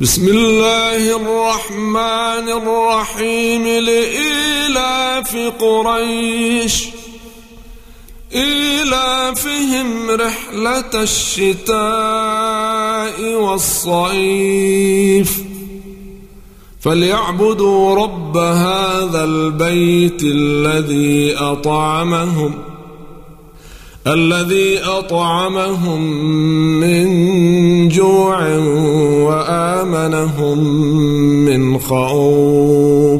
بسم الله الرحمن الرحيم لإيلاف قريش. إيلافهم رحلة الشتاء والصيف. فليعبدوا رب هذا البيت الذي أطعمهم. الذي أطعمهم من جوع وآمنهم من خوف.